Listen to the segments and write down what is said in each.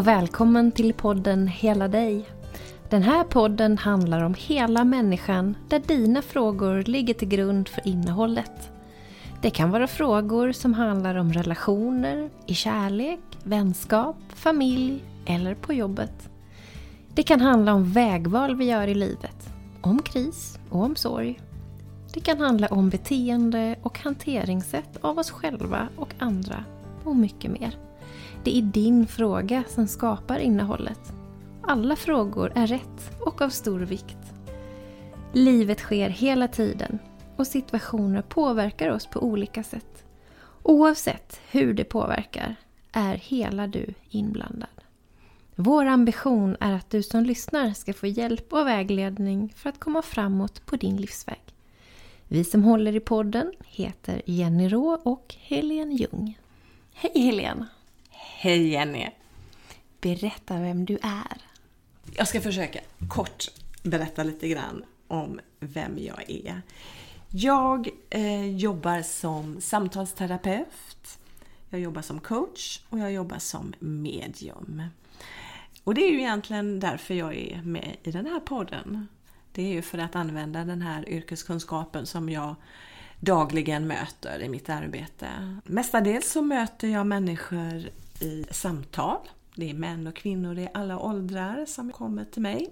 Och välkommen till podden Hela dig. Den här podden handlar om hela människan där dina frågor ligger till grund för innehållet. Det kan vara frågor som handlar om relationer, i kärlek, vänskap, familj eller på jobbet. Det kan handla om vägval vi gör i livet, om kris och om sorg. Det kan handla om beteende och hanteringssätt av oss själva och andra och mycket mer. Det är din fråga som skapar innehållet. Alla frågor är rätt och av stor vikt. Livet sker hela tiden och situationer påverkar oss på olika sätt. Oavsett hur det påverkar är hela du inblandad. Vår ambition är att du som lyssnar ska få hjälp och vägledning för att komma framåt på din livsväg. Vi som håller i podden heter Jenny Rå och Helene Ljung. Hej Helene! Hej Jenny! Berätta vem du är. Jag ska försöka kort berätta lite grann om vem jag är. Jag eh, jobbar som samtalsterapeut, jag jobbar som coach och jag jobbar som medium. Och det är ju egentligen därför jag är med i den här podden. Det är ju för att använda den här yrkeskunskapen som jag dagligen möter i mitt arbete. Mestadels så möter jag människor i samtal. Det är män och kvinnor i alla åldrar som kommer till mig.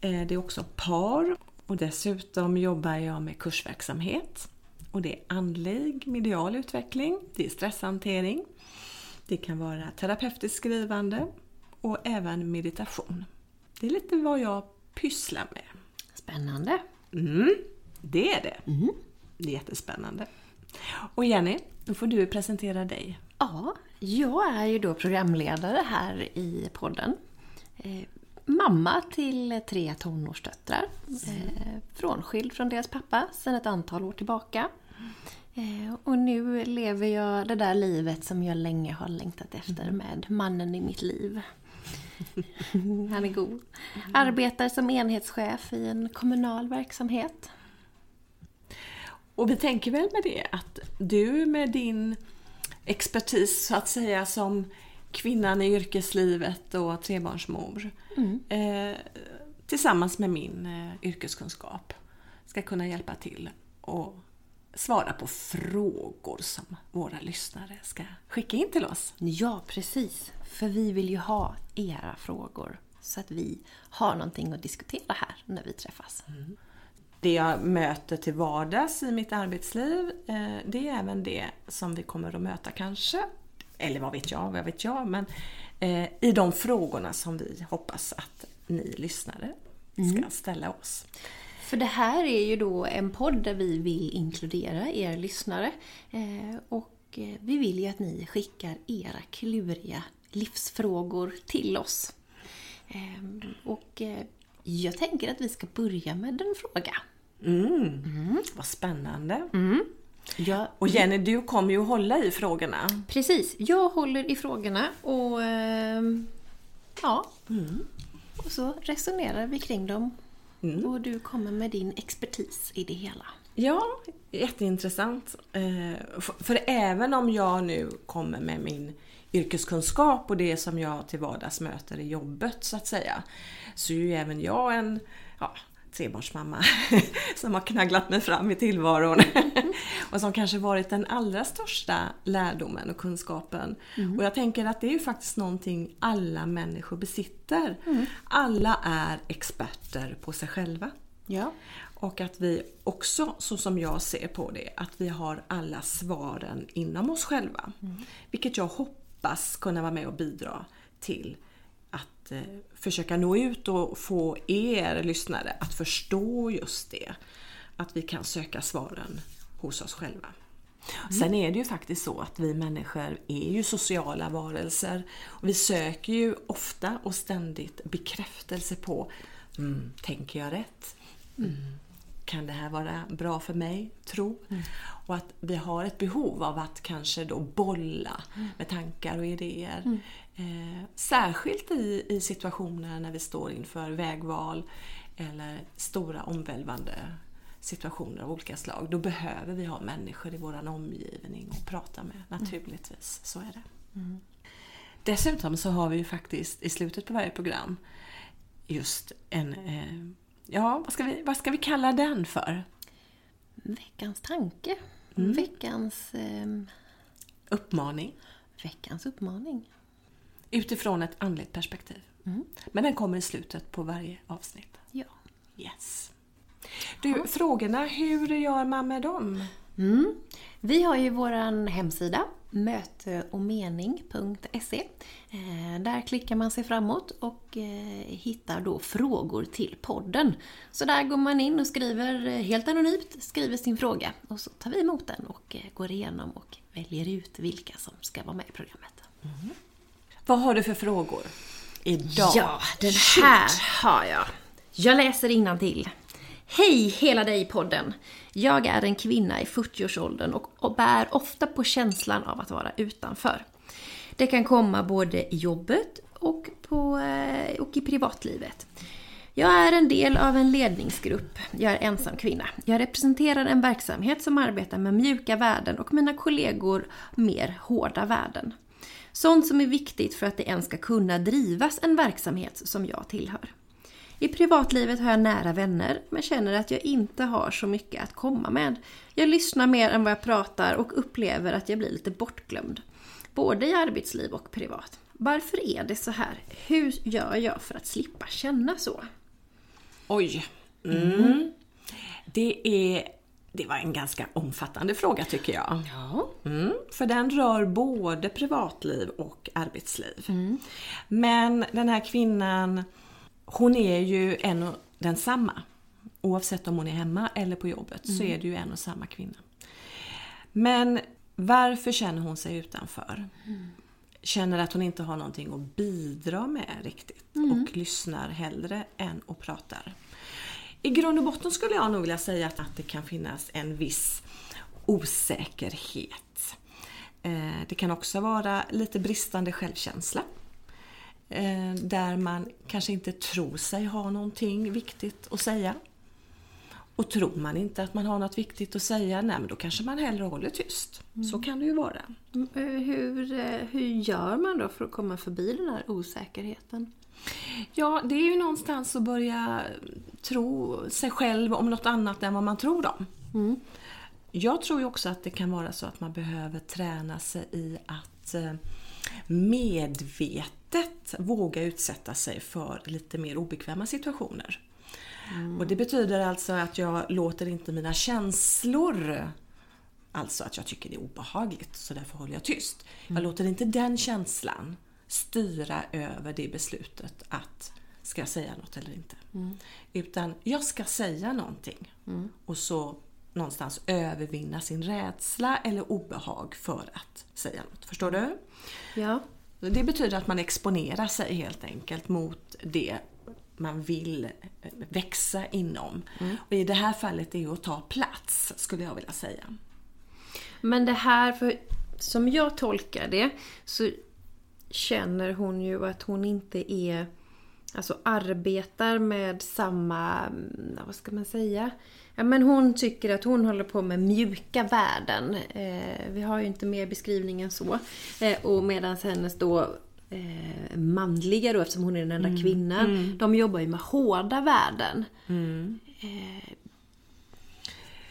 Eh, det är också par och dessutom jobbar jag med kursverksamhet. Och det är andlig medial utveckling, det är stresshantering, det kan vara terapeutiskt skrivande och även meditation. Det är lite vad jag pysslar med. Spännande! Mm, det är det. Mm. Det är jättespännande. Och Jenny, då får du presentera dig. Ja, jag är ju då programledare här i podden. Eh, mamma till tre tonårsdöttrar. Eh, frånskild från deras pappa sedan ett antal år tillbaka. Eh, och nu lever jag det där livet som jag länge har längtat efter med mannen i mitt liv. Han är god. Arbetar som enhetschef i en kommunal verksamhet. Och vi tänker väl med det att du med din expertis så att säga som kvinnan i yrkeslivet och trebarnsmor Mm. eh, tillsammans med min eh, yrkeskunskap ska kunna hjälpa till och svara på frågor som våra lyssnare ska skicka in till oss. Ja, precis. För vi vill ju ha era frågor så att vi har någonting att diskutera här när vi träffas. Det jag möter till vardags i mitt arbetsliv, eh, det är även det som vi kommer att möta kanske. Eller vad vet jag, vad vet jag, men eh, i de frågorna som vi hoppas att ni lyssnare ska ställa oss. För det här är ju då en podd där vi vill inkludera er lyssnare. Eh, och vi vill ju att ni skickar era kluriga livsfrågor till oss. Eh, och jag tänker att vi ska börja med en fråga. Mm. Vad spännande! Ja, Och Jenny, du kommer ju att hålla i frågorna. precis. Jag håller i frågorna och ehm, ja. Och så resonerar vi kring dem. Och du kommer med din expertis i det hela. Ja, jätteintressant. Eh, för även om jag nu kommer med min yrkeskunskap och det som jag till vardags möter i jobbet så att säga, så är ju även jag en ja, trebarnsmamma som har knagglat mig fram i tillvaron och som kanske varit den allra största lärdomen och kunskapen. Och jag tänker att det är ju faktiskt någonting alla människor besitter. Alla är experter på sig själva. Ja. Och att vi också, så som jag ser på det, att vi har alla svaren inom oss själva. Vilket jag hoppas kunna vara med och bidra till att eh, försöka nå ut och få er lyssnare att förstå just det. Att vi kan söka svaren hos oss själva. Sen är det ju faktiskt så att vi människor är ju sociala varelser. Och vi söker ju ofta och ständigt bekräftelse på, mm, tänker jag rätt? Mm. Kan det här vara bra för mig? Tro. Och att vi har ett behov av att kanske då bolla med tankar och idéer. Eh, särskilt i, i situationer när vi står inför vägval eller stora omvälvande situationer av olika slag. Då behöver vi ha människor i vår omgivning att prata med, naturligtvis. Så är det. Dessutom så har vi ju faktiskt i slutet på varje program just en, eh, ja vad ska, vi, vad ska vi kalla den för? Veckans tanke. Mm. Veckans... Eh, uppmaning. Veckans uppmaning. Utifrån ett andligt perspektiv. Mm. Men den kommer i slutet på varje avsnitt. Ja. Yes. Du, ja. frågorna, hur gör man med dem? Mm. Vi har ju våran hemsida möteochmening.se. Eh, där klickar man sig framåt och eh, hittar då frågor till podden. Så där går man in och skriver eh, helt anonymt, skriver sin fråga och så tar vi emot den och går igenom och väljer ut vilka som ska vara med i programmet. Mm. Vad har du för frågor idag? Ja, den här Shoot. har jag. Jag läser till. Hej hela dig podden! Jag är en kvinna i 40-årsåldern och, bär ofta på känslan av att vara utanför. Det kan komma både i jobbet och, på, eh, och i privatlivet. Jag är en del av en ledningsgrupp. Jag är ensam kvinna. Jag representerar en verksamhet som arbetar med mjuka värden och mina kollegor mer hårda värden. Sånt som är viktigt för att det ens ska kunna drivas en verksamhet som jag tillhör. I privatlivet har jag nära vänner, men känner att jag inte har så mycket att komma med. Jag lyssnar mer än vad jag pratar och upplever att jag blir lite bortglömd. Både i arbetsliv och privat. Varför är det så här? Hur gör jag för att slippa känna så? Oj. Mm. Mm. Det, är, det var en ganska omfattande fråga tycker jag. Ja. Mm, för den rör både privatliv och arbetsliv. Mm. Men den här kvinnan hon är ju en och densamma. Oavsett om hon är hemma eller på jobbet mm. så är det ju en och samma kvinna. Men varför känner hon sig utanför? Mm. Känner att hon inte har någonting att bidra med riktigt mm. och lyssnar hellre än och pratar. I grund och botten skulle jag nog vilja säga att det kan finnas en viss osäkerhet. Eh, det kan också vara lite bristande självkänsla. Eh, där man kanske inte tror sig ha någonting viktigt att säga. Och tror man inte att man har något viktigt att säga, nej men då kanske man hellre håller tyst. Mm. Så kan det ju vara. Mm, eh, hur, eh, hur gör man då för att komma förbi den här osäkerheten? Ja, det är ju någonstans att börja tro sig själv om något annat än vad man tror om. Mm. Jag tror ju också att det kan vara så att man behöver träna sig i att medvetet våga utsätta sig för lite mer obekväma situationer. Mm. Och det betyder alltså att jag låter inte mina känslor Alltså att jag tycker det är obehagligt så därför håller jag tyst. Mm. Jag låter inte den känslan styra över det beslutet att ska jag säga något eller inte. Mm. Utan jag ska säga någonting. Mm. Och så någonstans övervinna sin rädsla eller obehag för att säga något. Förstår du? Ja. Det betyder att man exponerar sig helt enkelt mot det man vill växa inom. Mm. Och I det här fallet är det att ta plats, skulle jag vilja säga. Men det här, för som jag tolkar det, så känner hon ju att hon inte är Alltså arbetar med samma, mm, vad ska man säga? Ja, men hon tycker att hon håller på med mjuka värden. Eh, vi har ju inte mer beskrivning än så. Eh, och medan hennes då eh, manliga då, eftersom hon är den enda mm. kvinnan, mm. de jobbar ju med hårda värden. Mm. Eh,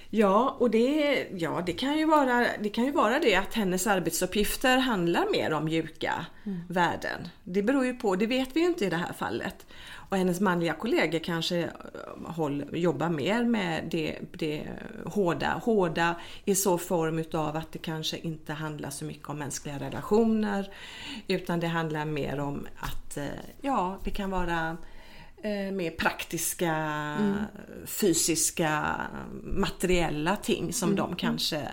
Ja, och det, ja, det, kan ju vara, det kan ju vara det att hennes arbetsuppgifter handlar mer om mjuka mm. värden. Det beror ju på, det vet vi ju inte i det här fallet. Och hennes manliga kollegor kanske eh, håll, jobbar mer med det, det hårda, hårda i så form utav att det kanske inte handlar så mycket om mänskliga relationer utan det handlar mer om att, eh, ja, det kan vara eh, mer praktiska, mm. fysiska, materiella ting som mm. de kanske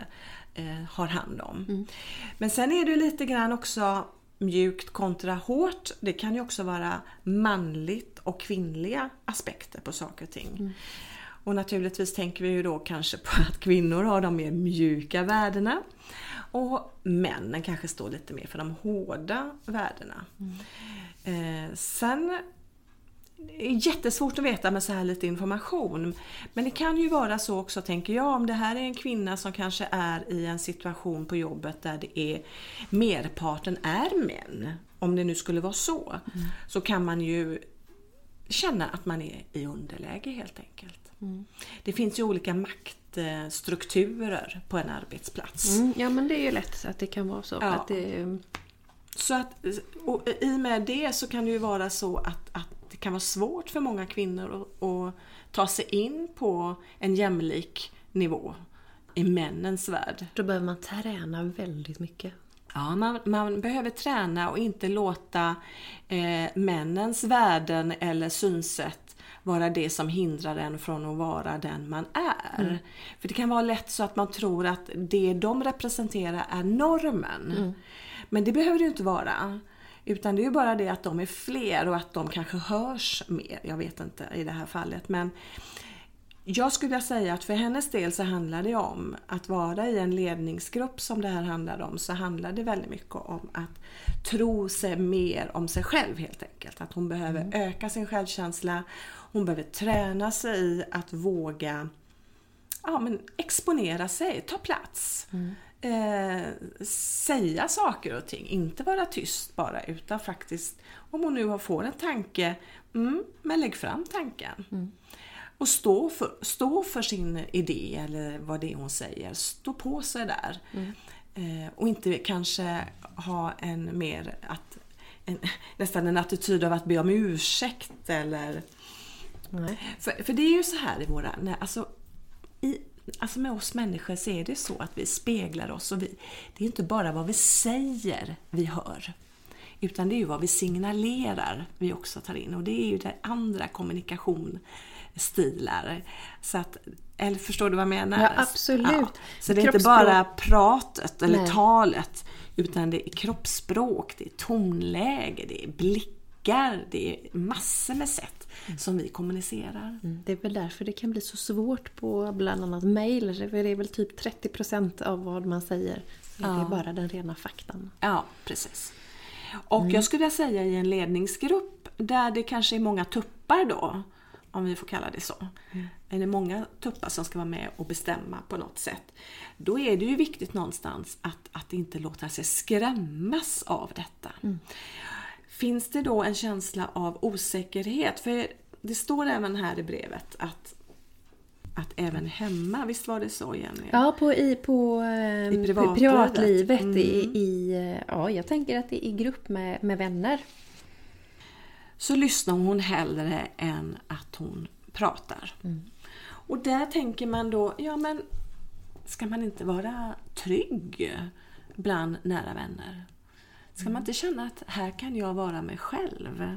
har hand om. Mm. Men sen är det lite grann också mjukt kontra hårt. Det kan ju också vara manligt och kvinnliga aspekter på saker och ting. Mm. Och naturligtvis tänker vi ju då kanske på att kvinnor har de mer mjuka värdena och männen kanske står lite mer för de hårda värdena. Mm. Eh, sen jättesvårt att veta med så här lite information. Men det kan ju vara så också, tänker jag, om det här är en kvinna som kanske är i en situation på jobbet där det är merparten är män. Om det nu skulle vara så. Mm. Så kan man ju känna att man är i underläge helt enkelt. Mm. Det finns ju olika maktstrukturer på en arbetsplats. Mm, ja men det är ju lätt att det kan vara så. Ja. Att det... Så att och i och med det så kan det ju vara så att, att det kan vara svårt för många kvinnor att, ta sig in på en jämlik nivå i männens värld. Då behöver man träna väldigt mycket. Ja, man, man behöver träna och inte låta eh, männens värden eller synsätt vara det som hindrar en från att vara den man är. Mm. För det kan vara lätt så att man tror att det de representerar är normen. Mm. Men det behöver det inte vara. Utan det är ju bara det att de är fler och att de kanske hörs mer. Jag vet inte i det här fallet. Men jag skulle vilja säga att för hennes del så handlar det om att vara i en ledningsgrupp som det här handlar om så handlar det väldigt mycket om att tro sig mer om sig själv helt enkelt. Att hon behöver mm. öka sin självkänsla. Hon behöver träna sig i att våga ja, men exponera sig, ta plats. Mm. Eh, säga saker och ting, inte vara tyst bara utan faktiskt om hon nu får en tanke, mm, men lägg fram tanken. Mm. Och stå för, stå för sin idé eller vad det är hon säger. Stå på sig där. Mm. Eh, och inte kanske ha en mer att, en, nästan en attityd av att be om ursäkt eller... För, för det är ju så här i våra... Nej, alltså, i, alltså med oss människor så är det så att vi speglar oss och vi, det är inte bara vad vi säger vi hör. Utan det är ju vad vi signalerar vi också tar in och det är ju det andra kommunikation stilar. Så att, eller förstår du vad jag menar? Ja, absolut. Ja. Så det är inte bara pratet eller Nej. talet utan det är kroppsspråk, det är tonläge, det är blickar, det är massor med sätt. Som vi kommunicerar. Mm. Det är väl därför det kan bli så svårt på bland annat. För det är väl typ 30% av vad man säger. Ja. Det är bara den rena faktan. Ja, precis. Och mm. jag skulle säga i en ledningsgrupp där det kanske är många tuppar då om vi får kalla det så. Mm. Är det många tuppar som ska vara med och bestämma på något sätt. Då är det ju viktigt någonstans att, att inte låta sig skrämmas av detta. Mm. Finns det då en känsla av osäkerhet? För det står även här i brevet att att även hemma, visst var det så Jenny? Ja, på, i, på, I ehm, privatlivet. privatlivet mm. i, i, ja, jag tänker att det är i grupp med, med vänner så lyssnar hon hellre än att hon pratar. Mm. Och där tänker man då, ja men ska man inte vara trygg bland nära vänner? Ska man inte känna att här kan jag vara mig själv?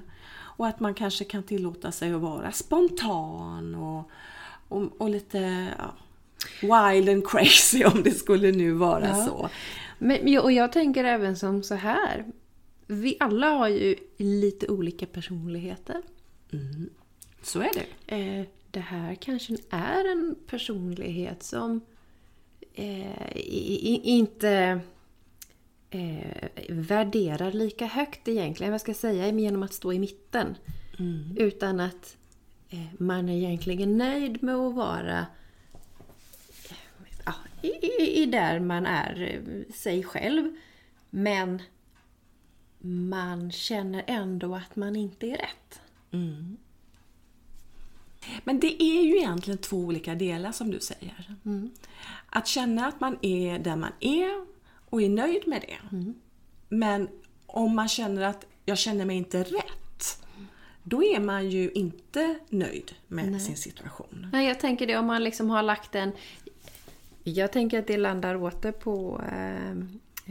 Och att man kanske kan tillåta sig att vara spontan och, och, och lite ja, wild and crazy om det skulle nu vara ja. så. Men, och jag tänker även som så här vi alla har ju lite olika personligheter. Mm. Så är det. Eh, det här kanske är en personlighet som eh, inte eh, värderar lika högt egentligen, vad ska jag säga, genom att stå i mitten. Mm. Utan att eh, man är egentligen nöjd med att vara ja, i, i, där man är eh, sig själv. Men man känner ändå att man inte är rätt. Mm. Men det är ju egentligen två olika delar som du säger. Mm. Att känna att man är där man är och är nöjd med det. Mm. Men om man känner att jag känner mig inte rätt, då är man ju inte nöjd med Nej. sin situation. Nej, jag tänker det om man liksom har lagt en... Jag tänker att det landar åter på, eh,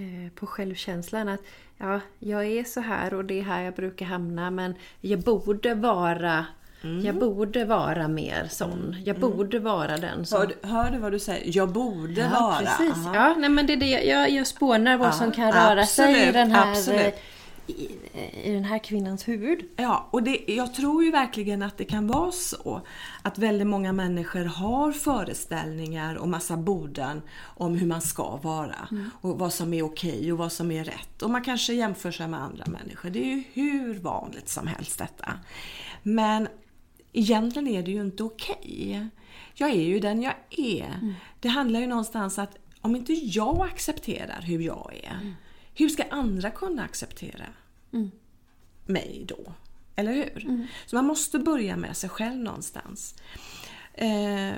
eh på självkänslan. Att ja, jag är så här och det är här jag brukar hamna men jag borde vara Mm. Jag borde vara mer sån. Mm. Jag mm. borde vara den som... Hör, hör, du vad du säger? Jag borde ja, vara. Precis. Ja, nej, men det är det jag, jag spånar vad ja, som kan röra absolut, sig i den här absolut. i, i den här kvinnans huvud. Ja, och det, jag tror ju verkligen att det kan vara så att väldigt många människor har föreställningar och massa borden om hur man ska vara mm. och vad som är okej och vad som är rätt. Och man kanske jämför sig med andra människor. Det är ju hur vanligt som helst detta. Men egentligen är det ju inte okej. Jag är ju den jag är. Mm. Det handlar ju någonstans att om inte jag accepterar hur jag är, mm. hur ska andra kunna acceptera mm. mig då? Eller hur? Mm. Så man måste börja med sig själv någonstans. Eh,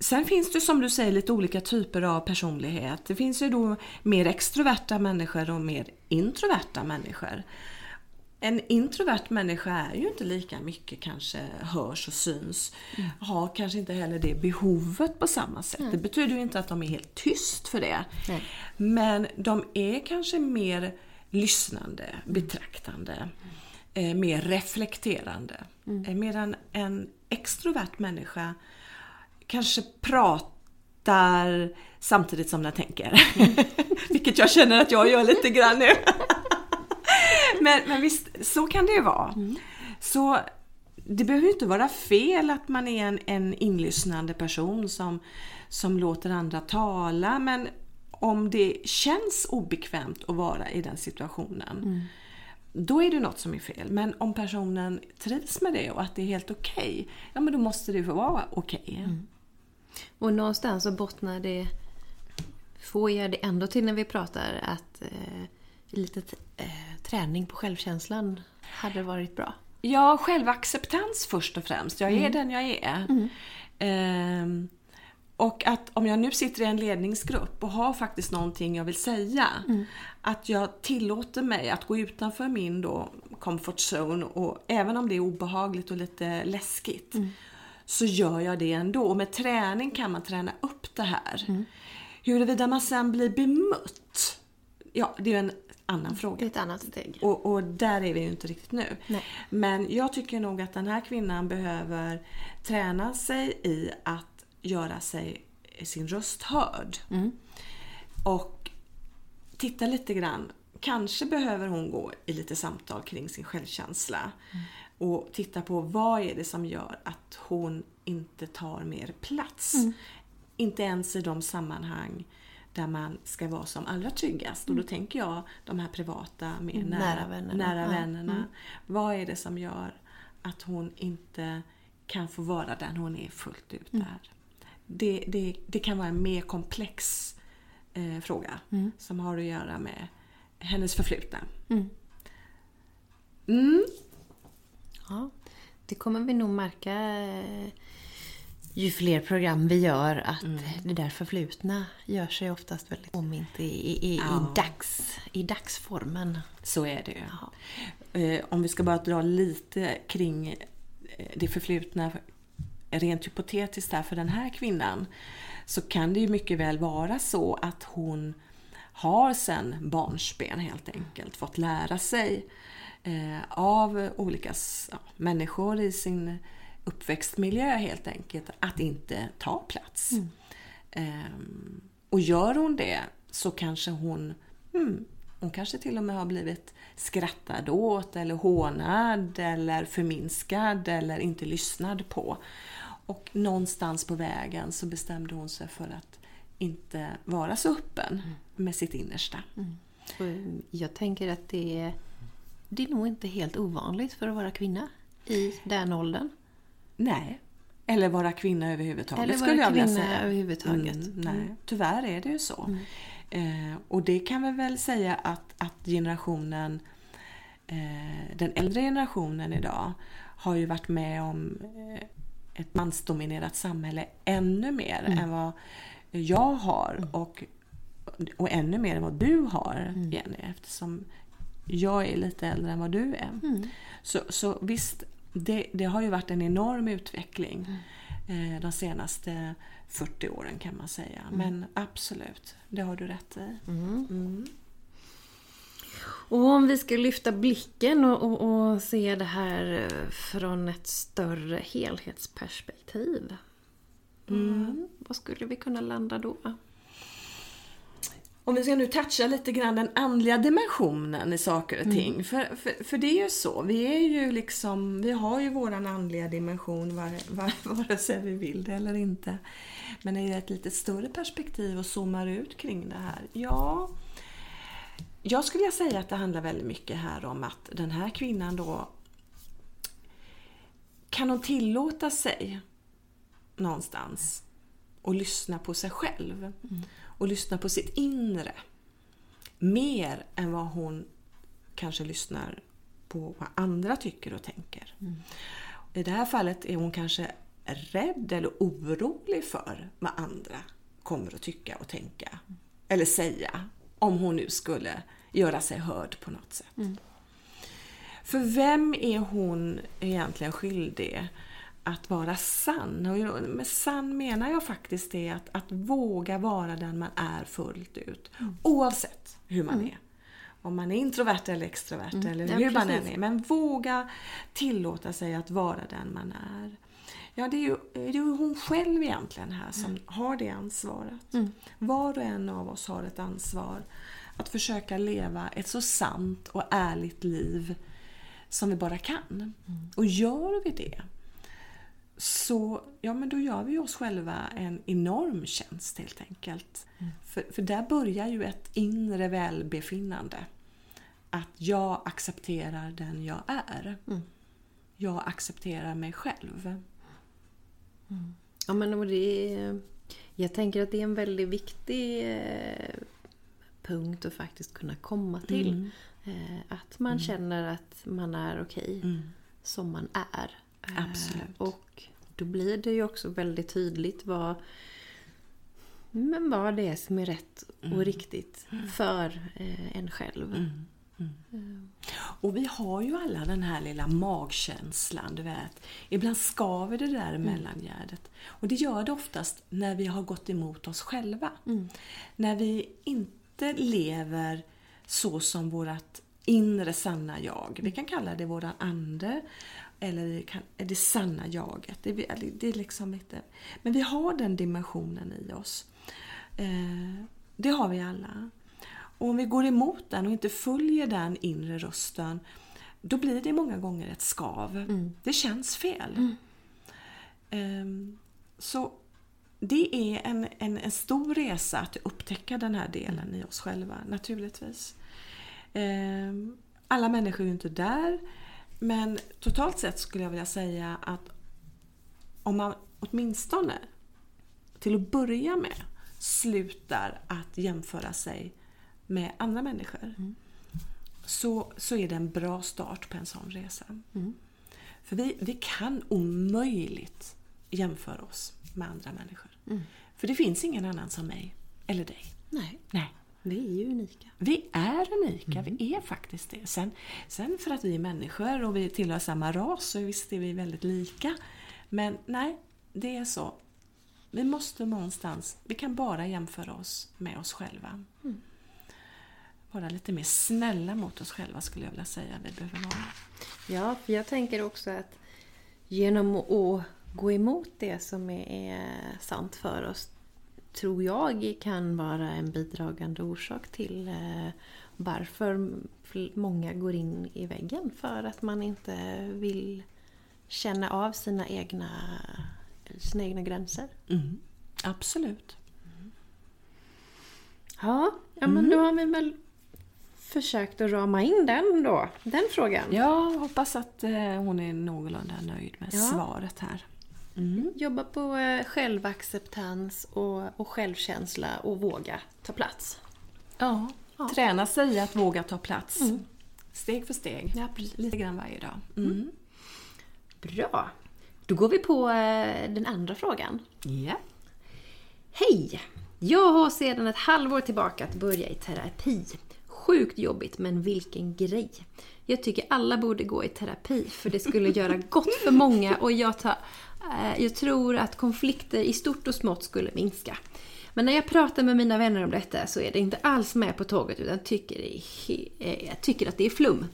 sen finns det som du säger lite olika typer av personlighet. Det finns ju då mer extroverta människor och mer introverta människor en introvert människa är ju inte lika mycket kanske hörs och syns. Mm. Har kanske inte heller det behovet på samma sätt. Mm. Det betyder ju inte att de är helt tyst för det. Mm. Men de är kanske mer lyssnande, betraktande, eh, mer reflekterande. Mm. Eh, medan en extrovert människa kanske pratar samtidigt som den tänker. Mm. Vilket jag känner att jag gör lite grann nu. men, men visst, så kan det ju vara. Mm. Så det behöver inte vara fel att man är en, en inlyssnande person som, som låter andra tala, men om det känns obekvämt att vara i den situationen, mm. då är det något som är fel. Men om personen trivs med det och att det är helt okej, okay, ja men då måste det få vara okej. Okay. Mm. Och någonstans så bottnar det, får jag det ändå till när vi pratar, att eh, lite eh, träning på självkänslan hade varit bra. Ja, självacceptans först och främst. Jag är mm. den jag är. Mm. Ehm, och att om jag nu sitter i en ledningsgrupp och har faktiskt någonting jag vill säga, mm. att jag tillåter mig att gå utanför min då comfort zone och även om det är obehagligt och lite läskigt mm. så gör jag det ändå. Och med träning kan man träna upp det här. Mm. Huruvida man sen blir bemött, ja det är en annan fråga. Det är ett annat steg. Och, och där är vi ju inte riktigt nu. Nej. Men jag tycker nog att den här kvinnan behöver träna sig i att göra sig sin röst hörd. Mm. Och titta lite grann. Kanske behöver hon gå i lite samtal kring sin självkänsla. Mm. Och titta på vad är det som gör att hon inte tar mer plats. Mm. Inte ens i de sammanhang där man ska vara som allra tryggast. Mm. Och då mm. tänker jag de här privata, mer nära, nära vännerna. Nära vännerna. Mm. Vad är det som gör att hon inte kan få vara den hon är fullt ut mm. där? Det, det, det kan vara en mer komplex eh, fråga mm. som har att göra med hennes förflutna. Mm. Ja, det kommer vi nog märka eh, ju fler program vi gör att mm. det där förflutna gör sig oftast väldigt påmint i, i, i, ja. i, dags, i dagsformen. Så är det ju. Eh, om vi ska bara dra lite kring eh, det förflutna rent hypotetiskt här för den här kvinnan så kan det ju mycket väl vara så att hon har sen barnsben helt enkelt fått lära sig eh, av olika ja, människor i sin uppväxtmiljö helt enkelt, att inte ta plats. Mm. Um, och gör hon det så kanske hon, hmm, hon kanske till och med har blivit skrattad åt eller hånad eller förminskad eller inte lyssnad på. Och någonstans på vägen så bestämde hon sig för att inte vara så öppen mm. med sitt innersta. Mm. Jag tänker att det är, det är nog inte helt ovanligt för att vara kvinna i den åldern. Nej. Eller vara kvinna överhuvudtaget Eller skulle jag vilja säga. överhuvudtaget. Mm, nej, mm. tyvärr är det ju så. Mm. Eh, och det kan vi väl säga att, att generationen, eh, den äldre generationen idag har ju varit med om eh, ett mansdominerat samhälle ännu mer mm. än vad jag har mm. och, och ännu mer än vad du har mm. Jenny eftersom jag är lite äldre än vad du är. Så, så visst det, det, har ju varit en enorm utveckling mm. eh, de senaste 40 åren kan man säga. Mm. Men absolut, det har du rätt i. Mm. mm. Och om vi ska lyfta blicken och, och, och, se det här eh, från ett större helhetsperspektiv. Mm. Vad skulle vi kunna landa då? Om vi ska nu toucha lite grann den andliga dimensionen i saker och ting. Mm. För, för, för, det är ju så, vi är ju liksom, vi har ju våran andliga dimension vare, var, vare sig vi vill det eller inte. Men i ett lite större perspektiv och zoomar ut kring det här, ja. Jag skulle säga att det handlar väldigt mycket här om att den här kvinnan då kan hon tillåta sig någonstans och lyssna på sig själv. Mm och lyssna på sitt inre. Mer än vad hon kanske lyssnar på vad andra tycker och tänker. Mm. I det här fallet är hon kanske rädd eller orolig för vad andra kommer att tycka och tänka. Mm. Eller säga. Om hon nu skulle göra sig hörd på något sätt. Mm. För vem är hon egentligen skyldig att vara sann. Och med sann menar jag faktiskt det att, att våga vara den man är fullt ut. Mm. Oavsett hur man mm. är. Om man är introvert eller extrovert mm. eller hur ja, man än är. Men våga tillåta sig att vara den man är. Ja, det är ju, det är ju hon själv egentligen här som mm. har det ansvaret. Mm. Var och en av oss har ett ansvar att försöka leva ett så sant och ärligt liv som vi bara kan. Mm. Och gör vi det så ja, men då gör vi oss själva en enorm tjänst helt enkelt. Mm. För, för där börjar ju ett inre välbefinnande. Att jag accepterar den jag är. Mm. Jag accepterar mig själv. Mm. Ja, men och det är, jag tänker att det är en väldigt viktig eh, punkt att faktiskt kunna komma till. Mm. Eh, att man mm. känner att man är okej okay, mm. som man är. Absolut. Eh, och då blir det ju också väldigt tydligt vad, men vad det är som är rätt och mm. riktigt för eh, en själv. Mm. Mm. Och vi har ju alla den här lilla magkänslan, du vet. Ibland skaver det där mm. mellangärdet. Och det gör det oftast när vi har gått emot oss själva. Mm. När vi inte lever så som vårt inre sanna jag. Vi kan kalla det våran ande eller kan, det sanna jaget. Det, det är liksom inte, men vi har den dimensionen i oss. Eh, det har vi alla. Och om vi går emot den och inte följer den inre rösten då blir det många gånger ett skav. Mm. Det känns fel. Mm. Eh, så det är en, en, en, stor resa att upptäcka den här delen mm. i oss själva, naturligtvis. Eh, alla människor är ju inte där. Men totalt sett skulle jag vilja säga att om man åtminstone till att börja med slutar att jämföra sig med andra människor mm. så, så är det en bra start på en sån resa. Mm. För vi, vi kan omöjligt jämföra oss med andra människor. Mm. För det finns ingen annan som mig eller dig. Nej. Nej. Vi är ju unika. Vi är unika, mm. vi är faktiskt det. Sen, sen för att vi är människor och vi tillhör samma ras så visst är vi väldigt lika. Men nej, det är så. Vi måste någonstans, vi kan bara jämföra oss med oss själva. Mm. Vara lite mer snälla mot oss själva skulle jag vilja säga vi behöver vara. Ja, för jag tänker också att genom att gå emot det som är sant för oss tror jag kan vara en bidragande orsak till eh, varför många går in i väggen. För att man inte vill känna av sina egna, sina egna gränser. Mm. Absolut. Mm. Ja, ja men mm. då har vi väl försökt att rama in den då, den frågan. Ja, hoppas att eh, hon är någorlunda nöjd med ja. svaret här. Mm. Jobba på eh, självacceptans och, och självkänsla och våga ta plats. Ja, ja. träna sig att våga ta plats. Mm. Steg för steg, ja, lite grann varje dag. Mm. mm. Bra! Då går vi på eh, den andra frågan. Ja. Hej! Jag har sedan ett halvår tillbaka att börja i terapi. Sjukt jobbigt, men vilken grej! Jag tycker alla borde gå i terapi, för det skulle göra gott för många och jag tar jag tror att konflikter i stort och smått skulle minska. Men när jag pratar med mina vänner om detta så är det inte alls med på tåget utan tycker, eh, jag tycker att det är flum.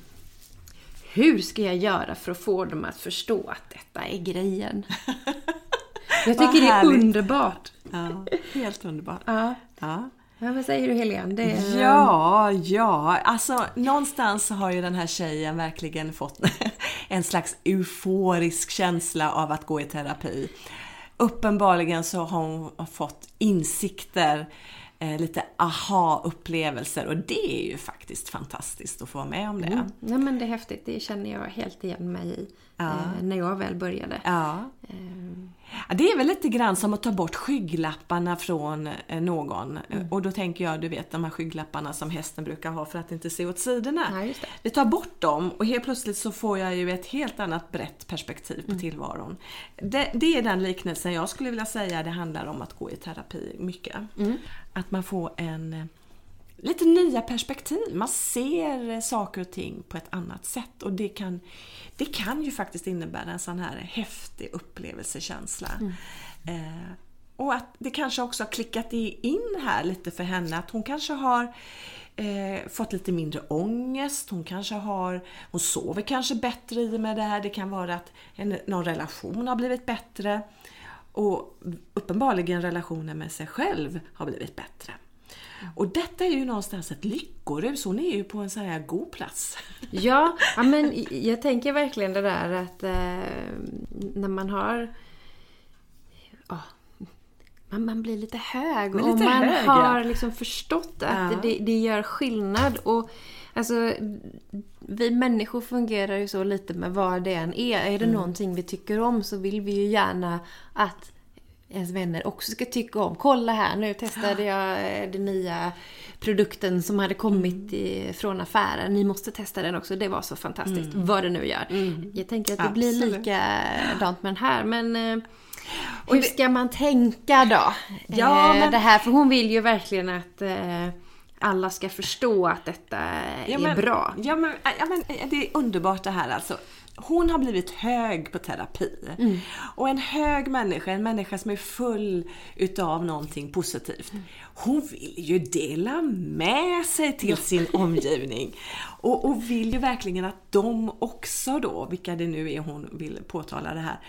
Hur ska jag göra för att få dem att förstå att detta är grejen? Jag tycker det är underbart. Ja, helt underbart. Ja. ja. Ja, vad säger du Helene? Är... Ja, ja, alltså någonstans har ju den här tjejen verkligen fått en slags euforisk känsla av att gå i terapi. Uppenbarligen så har hon fått insikter eh, lite aha-upplevelser och det är ju faktiskt fantastiskt att få vara med om det. Mm. Ja men det är häftigt, det känner jag helt igen mig i ja. eh, när jag väl började. Ja. Eh. Det är väl lite grann som att ta bort skygglapparna från eh, någon. Mm. Och då tänker jag, du vet de här skygglapparna som hästen brukar ha för att inte se åt sidorna. Ja, Vi tar bort dem och helt plötsligt så får jag ju ett helt annat brett perspektiv på mm. tillvaron. Det, det, är den liknelsen jag skulle vilja säga det handlar om att gå i terapi mycket. Mm. Att man får en lite nya perspektiv. Man ser saker och ting på ett annat sätt och det kan, det kan ju faktiskt innebära en sån här häftig upplevelsekänsla. Mm. Eh, och att det kanske också har klickat in här lite för henne att hon kanske har eh, fått lite mindre ångest, hon kanske har, hon sover kanske bättre i och med det här. Det kan vara att en, någon relation har blivit bättre och uppenbarligen relationen med sig själv har blivit bättre. Och detta är ju någonstans ett lyckorus. Hon är ju på en sån här god plats. Ja, ja men jag tänker verkligen det där att eh, när man har... Oh, man, man blir lite hög lite och man hög, har liksom förstått att ja. det, det gör skillnad. Och Alltså, vi människor fungerar ju så lite med vad det än är. Är det mm. någonting vi tycker om så vill vi ju gärna att ens vänner också ska tycka om. Kolla här, nu testade jag eh, den nya produkten som hade kommit mm. i, från affären. Ni måste testa den också. Det var så fantastiskt. Mm. Vad det nu gör. Mm. Jag tänker att det Absolut. blir likadant med den här. Men eh, hur ska man tänka då? Ja, eh, men... Det här, för hon vill ju verkligen att alla ska förstå att detta ja, är men, bra. Ja men, ja men det är underbart det här alltså hon har blivit hög på terapi. Mm. Och en hög människa, en människa som är full utav någonting positivt. Mm. Hon vill ju dela med sig till sin omgivning. Och, och vill ju verkligen att de också då, vilka det nu är hon vill påtala det här,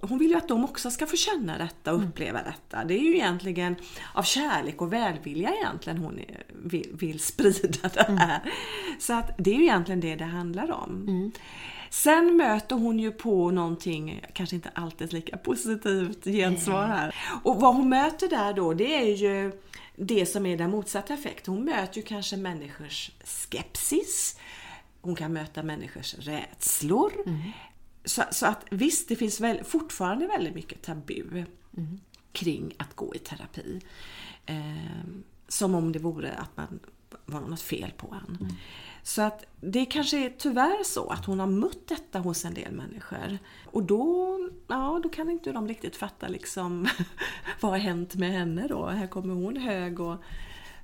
hon vill ju att de också ska få känna detta och mm. uppleva detta. Det är ju egentligen av kärlek och välvilja egentligen hon vill, vill sprida det mm. här. Mm. Så att det är ju egentligen det det handlar om. Mm. Sen möter hon ju på någonting, kanske inte alltid lika positivt gensvar här. Och vad hon möter där då, det är ju det som är den motsatta effekten. Hon möter ju kanske människors skepsis. Hon kan möta människors rädslor. Mm. Så, så, att visst, det finns väl, fortfarande väldigt mycket tabu mm. kring att gå i terapi. Eh, som om det vore att man var något fel på en. Mm. Så att det kanske är tyvärr så att hon har mött detta hos en del människor. Och då, ja, då kan inte de riktigt fatta liksom vad har hänt med henne då? Här kommer hon hög och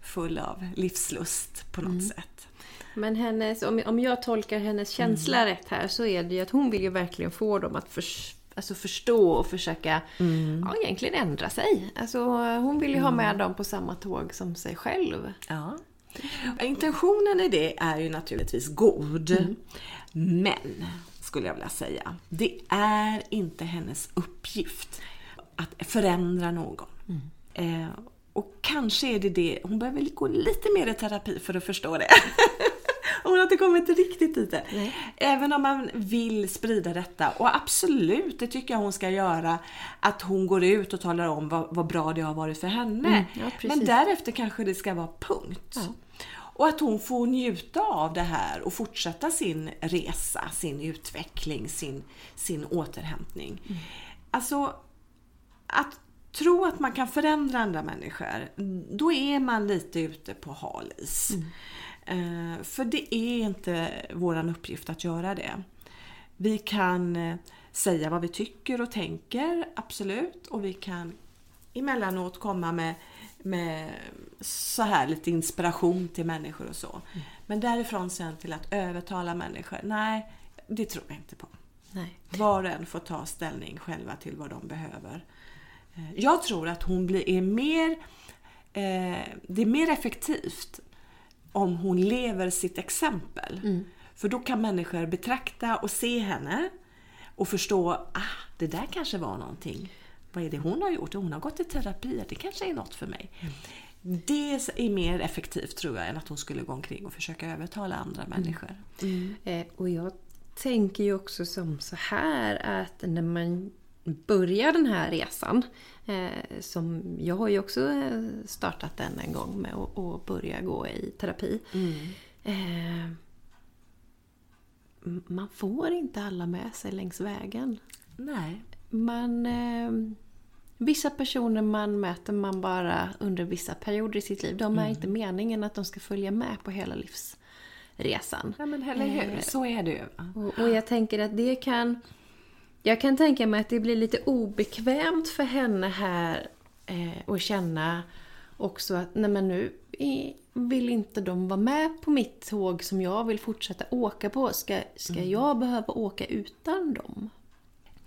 full av livslust på något mm. sätt. Men hennes, om, om jag tolkar hennes känsla mm. rätt här så är det ju att hon vill ju verkligen få dem att för, alltså förstå och försöka mm. ja, egentligen ändra sig. Alltså, hon vill ju ha med dem på samma tåg som sig själv. Ja. Intentionen i det är ju naturligtvis god. Mm. Men, skulle jag vilja säga, det är inte hennes uppgift att förändra någon. Mm. Eh, och kanske är det det, hon behöver gå lite mer i terapi för att förstå det. hon har inte kommit riktigt dit Nej. Även om man vill sprida detta, och absolut, det tycker jag hon ska göra, att hon går ut och talar om vad, vad bra det har varit för henne. Mm, ja, Men därefter kanske det ska vara punkt. Ja. Och att hon får njuta av det här och fortsätta sin resa, sin utveckling, sin, sin återhämtning. Mm. Alltså, att tro att man kan förändra andra människor, då är man lite ute på hal is. Mm. Uh, för det är inte vår uppgift att göra det. Vi kan uh, säga vad vi tycker och tänker, absolut. Och vi kan emellanåt komma med med så här lite inspiration till människor och så. Mm. Men därifrån sen till att övertala människor, nej, det tror jag inte på. Nej. Var och en får ta ställning själva till vad de behöver. Eh, jag tror att hon blir, är mer, eh, det är mer effektivt om hon lever sitt exempel. Mm. För då kan människor betrakta och se henne och förstå, ah, det där kanske var någonting vad är det hon har gjort? Hon har gått i terapi, det kanske är något för mig. Mm. Det är mer effektivt tror jag än att hon skulle gå omkring och försöka övertala andra människor. Eh, och jag tänker ju också som så här att när man börjar den här resan, eh, som jag har ju också eh, startat den en gång med att, börja gå i terapi. Eh, m- man får inte alla med sig längs vägen. Nej. Man, eh, vissa personer man möter man bara under vissa perioder i sitt liv. De är inte meningen att de ska följa med på hela livsresan. Ja men eller hur, så är det ju. Och, och jag tänker att det kan... Jag kan tänka mig att det blir lite obekvämt för henne här eh, att känna också att nej men nu vill inte de vara med på mitt tåg som jag vill fortsätta åka på. Ska, ska jag behöva åka utan dem?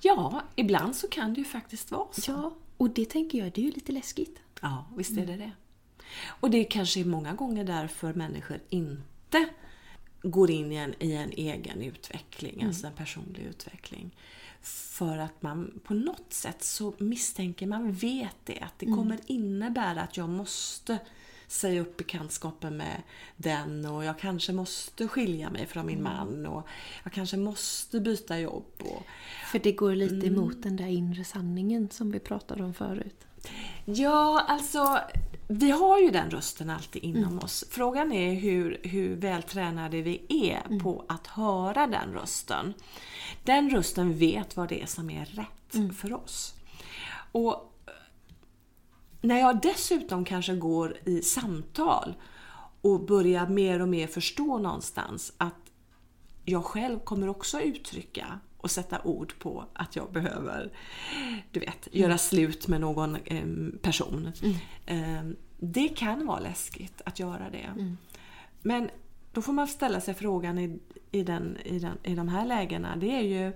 Ja, ibland så kan det ju faktiskt vara så. Ja, och det tänker jag, det är ju lite läskigt. Ja, visst är det det. Och det kanske är många gånger därför människor inte går in i en, i en egen utveckling, alltså en personlig utveckling. För att man på något sätt så misstänker man, vet det, att det kommer innebära att jag måste säga upp bekantskapen med den och jag kanske måste skilja mig från min man och jag kanske måste byta jobb. Och, För det går lite emot den där inre sanningen som vi pratade om förut. Ja, alltså vi har ju den rösten alltid inom oss. Frågan är hur, hur vältränade vi är på att höra den rösten. Den rösten vet vad det är som är rätt för oss. Och när jag dessutom kanske går i samtal och börjar mer och mer förstå någonstans att jag själv kommer också uttrycka och sätta ord på att jag behöver du vet, göra slut med någon eh, person. Eh, det kan vara läskigt att göra det. Men då får man ställa sig frågan i, i, den, i, den, i de här lägena. Det är ju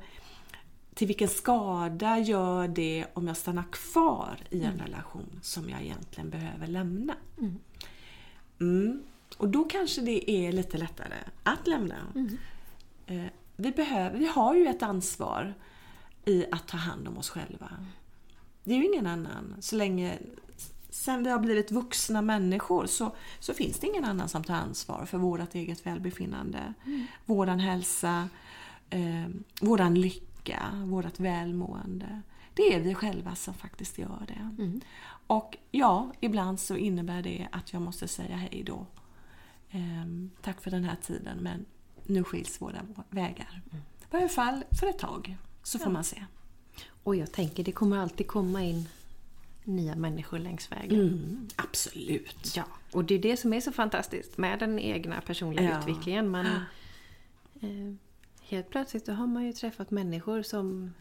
till vilken skada gör det om jag stannar kvar i en relation som jag egentligen behöver lämna? Mm. Och då kanske det är lite lättare att lämna. Eh, vi, behöver, vi har ju ett ansvar i att ta hand om oss själva. Det är ju ingen annan. Så länge sen vi har blivit vuxna människor så, så finns det ingen annan som tar ansvar för vårt eget välbefinnande, våran hälsa, eh, våran lycka, vårt välmående. Det är vi själva som faktiskt gör det. Och ja, ibland så innebär det att jag måste säga hej då. Ehm, tack för den här tiden men nu skiljs våra vägar. I varje fall för ett tag, så får man se. Och jag tänker, det kommer alltid komma in nya människor längs vägen. Mm, absolut. Ja, och det är det som är så fantastiskt med den egna personliga Ja. utvecklingen. Man, eh, helt plötsligt då har man ju träffat människor som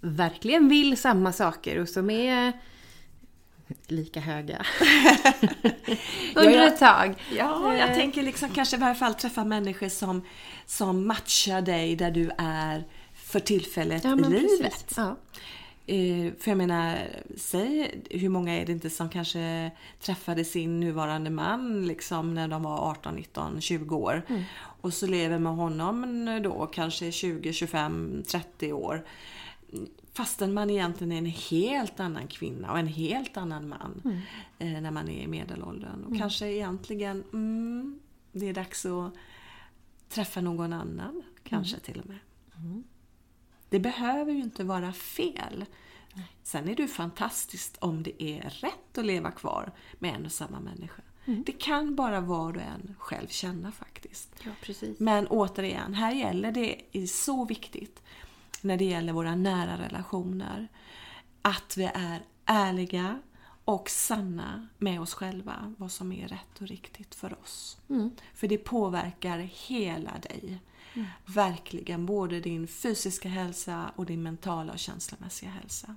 verkligen vill samma saker och som är lika höga. Under ett tag. Ja, jag Eh, tänker liksom kanske i varje fall träffa människor som, som matchar dig där du är för tillfället ja, i livet. Ja. Eh, för jag menar, säg hur många är det inte som kanske träffade sin nuvarande man liksom när de var 18, 19, 20 år. Och så lever med honom då kanske 20, 25, 30 år. Fastän man egentligen är en helt annan kvinna och en helt annan man eh, när man är i medelåldern. Och kanske egentligen, mm, det är dags att träffa någon annan. Kanske till och med. Det behöver ju inte vara fel. Sen är det ju fantastiskt om det är rätt att leva kvar med en och samma människa. Det kan bara var och en själv känna faktiskt. ja. Men återigen, här gäller det, är så viktigt när det gäller våra nära relationer, att vi är ärliga och sanna med oss själva vad som är rätt och riktigt för oss. För det påverkar hela dig. Verkligen, både din fysiska hälsa och din mentala och känslomässiga hälsa.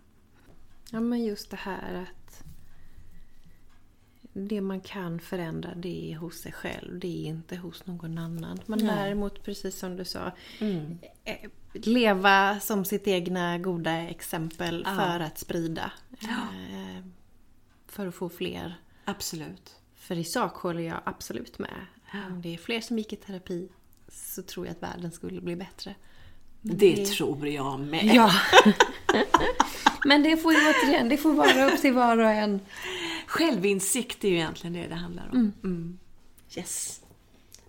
Ja, men just det här att det man kan förändra det är hos sig själv, det är inte hos någon annan. Men Nej. däremot, precis som du sa, eh, leva som sitt egna goda exempel Ja. för att sprida. Eh, För att få fler. Absolut. För i sak håller jag absolut med. Om det är fler som gick i terapi så tror jag att världen skulle bli bättre. Det tror jag med. Ja. Men det får ju återigen, det får vara upp till var och en Självinsikt är ju egentligen det det handlar om. Mm. Yes.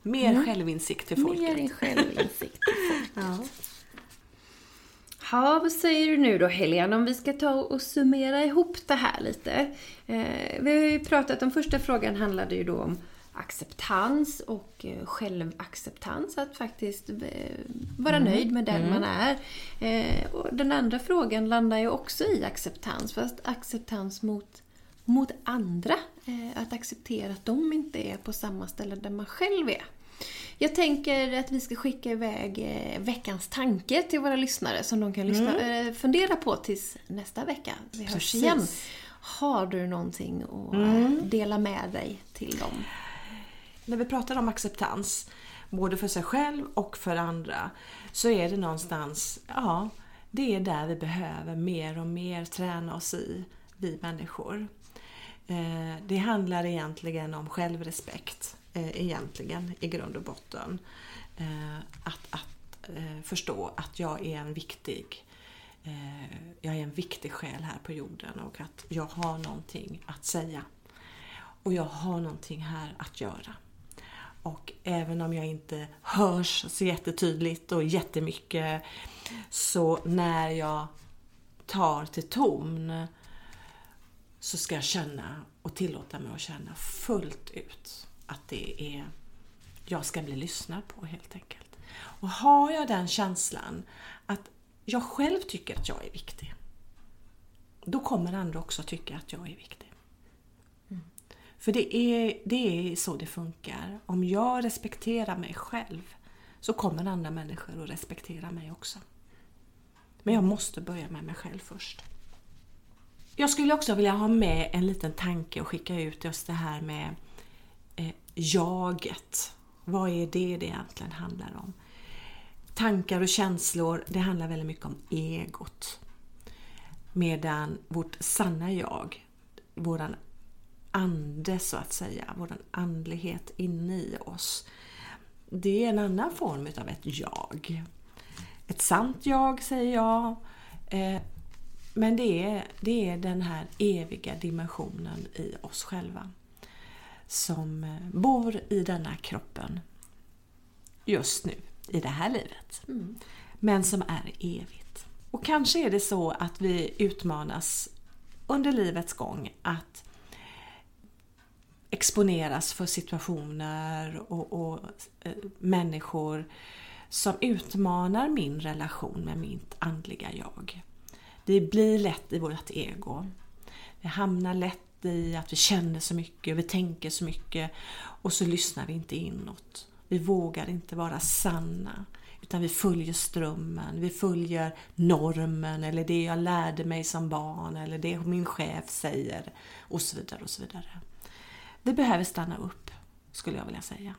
Mer självinsikt till folket. Mer självinsikt till folket. ja. Ja, vad säger du nu då Helene, om vi ska ta och summera ihop det här lite? Eh, vi har ju pratat om, första frågan handlade ju då om acceptans och eh, självacceptans, att faktiskt eh, vara mm. nöjd med den mm. man är. Eh, och den andra frågan landar ju också i acceptans, fast acceptans mot, mot andra. Eh, att acceptera att de inte är på samma ställe där man själv är. Jag tänker att vi ska skicka iväg eh, veckans tanke till våra lyssnare som de kan lyssna, mm. Eh, fundera på tills nästa vecka. Vi hörs Precis. igen. Har du någonting att mm. dela med dig till dem? När vi pratar om acceptans, både för sig själv och för andra, så är det någonstans, ja, det är där vi behöver mer och mer träna oss i, vi människor. Eh, det handlar egentligen om självrespekt eh, egentligen i grund och botten. Eh, att, att förstå att jag är en viktig jag är en viktig själ här på jorden och att jag har någonting att säga. Och jag har någonting här att göra. Och även om jag inte hörs så jättetydligt och jättemycket så när jag tar till ton så ska jag känna och tillåta mig att känna fullt ut att det är jag ska bli lyssnad på helt enkelt. Och har jag den känslan att jag själv tycker att jag är viktig, då kommer andra också tycka att jag är viktig. Mm. För det är, det är så det funkar. Om jag respekterar mig själv så kommer andra människor att respektera mig också. Men jag måste börja med mig själv först. Jag skulle också vilja ha med en liten tanke och skicka ut just det här med eh, jaget. Vad är det det egentligen handlar om? Tankar och känslor, det handlar väldigt mycket om egot. Medan vårt sanna jag, våran ande så att säga, våran andlighet inne i oss, det är en annan form utav ett jag. Ett sant jag säger jag, eh, men det är, det är den här eviga dimensionen i oss själva som eh, bor i denna kroppen just nu, i det här livet. Mm. Men som är evigt. Och kanske är det så att vi utmanas under livets gång att exponeras för situationer och, och äh, människor som utmanar min relation med mitt andliga jag. Vi blir lätt i vårt ego. Vi hamnar lätt i att vi känner så mycket, vi tänker så mycket och så lyssnar vi inte inåt. Vi vågar inte vara sanna utan vi följer strömmen, vi följer normen eller det jag lärde mig som barn eller det min chef säger och så vidare och så vidare. Vi behöver stanna upp, skulle jag vilja säga.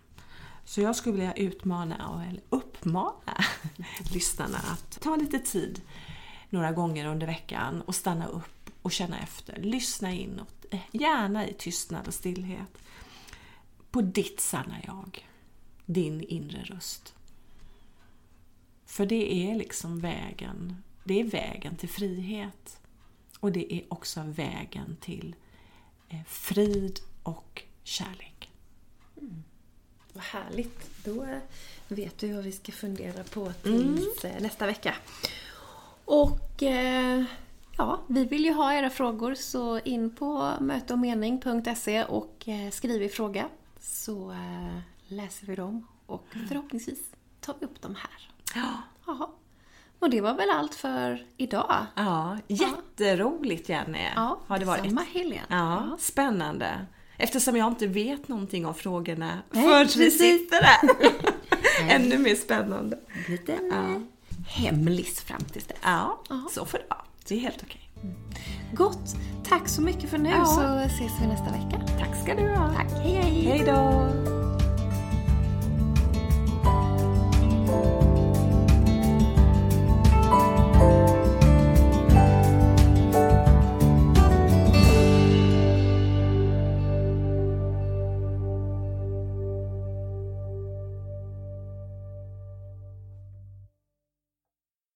Så jag skulle vilja utmana, eller uppmana lyssnarna att ta lite tid några gånger under veckan och stanna upp och känna efter. Lyssna inåt, gärna i tystnad och stillhet. På ditt sanna jag, din inre röst. För det är liksom vägen, det är vägen till frihet. Och det är också vägen till eh, frid och kärlek. Mm. Vad härligt! Då vet du vad vi ska fundera på tills mm. nästa vecka. Och eh, ja, vi vill ju ha era frågor så in på möteochmening.se och eh, skriv i fråga så eh, läser vi dem och förhoppningsvis tar vi upp dem här. Ja. Jaha. Och det var väl allt för idag? Ja, jätteroligt Jenny ja, har det varit. Samma Helene. Ja, ja, spännande. Eftersom jag inte vet någonting om frågorna förrän vi sitter där. Ännu mer spännande. Lite ja hemlis fram tills dess. Ja, så får det vara. Det är helt okej. Mm. Gott! Tack så mycket för nu ja. så ses vi nästa vecka. Tack ska du ha. Tack, hej hej. Hej då.